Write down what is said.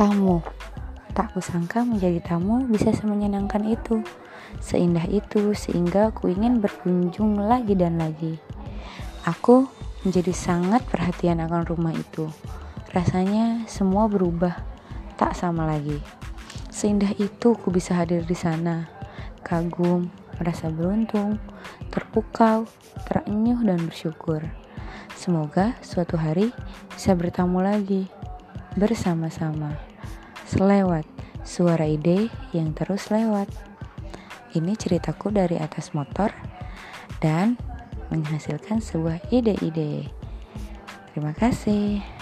tamu. Tak kusangka menjadi tamu bisa semenyenangkan itu, seindah itu, sehingga aku ingin berkunjung lagi dan lagi. Aku menjadi sangat perhatian akan rumah itu. Rasanya semua berubah, tak sama lagi. Seindah itu ku bisa hadir di sana, kagum, merasa beruntung, terpukau, terenyuh dan bersyukur. Semoga suatu hari bisa bertamu lagi bersama-sama. Selewat suara ide yang terus lewat. Ini ceritaku dari atas motor dan menghasilkan sebuah ide-ide. Terima kasih.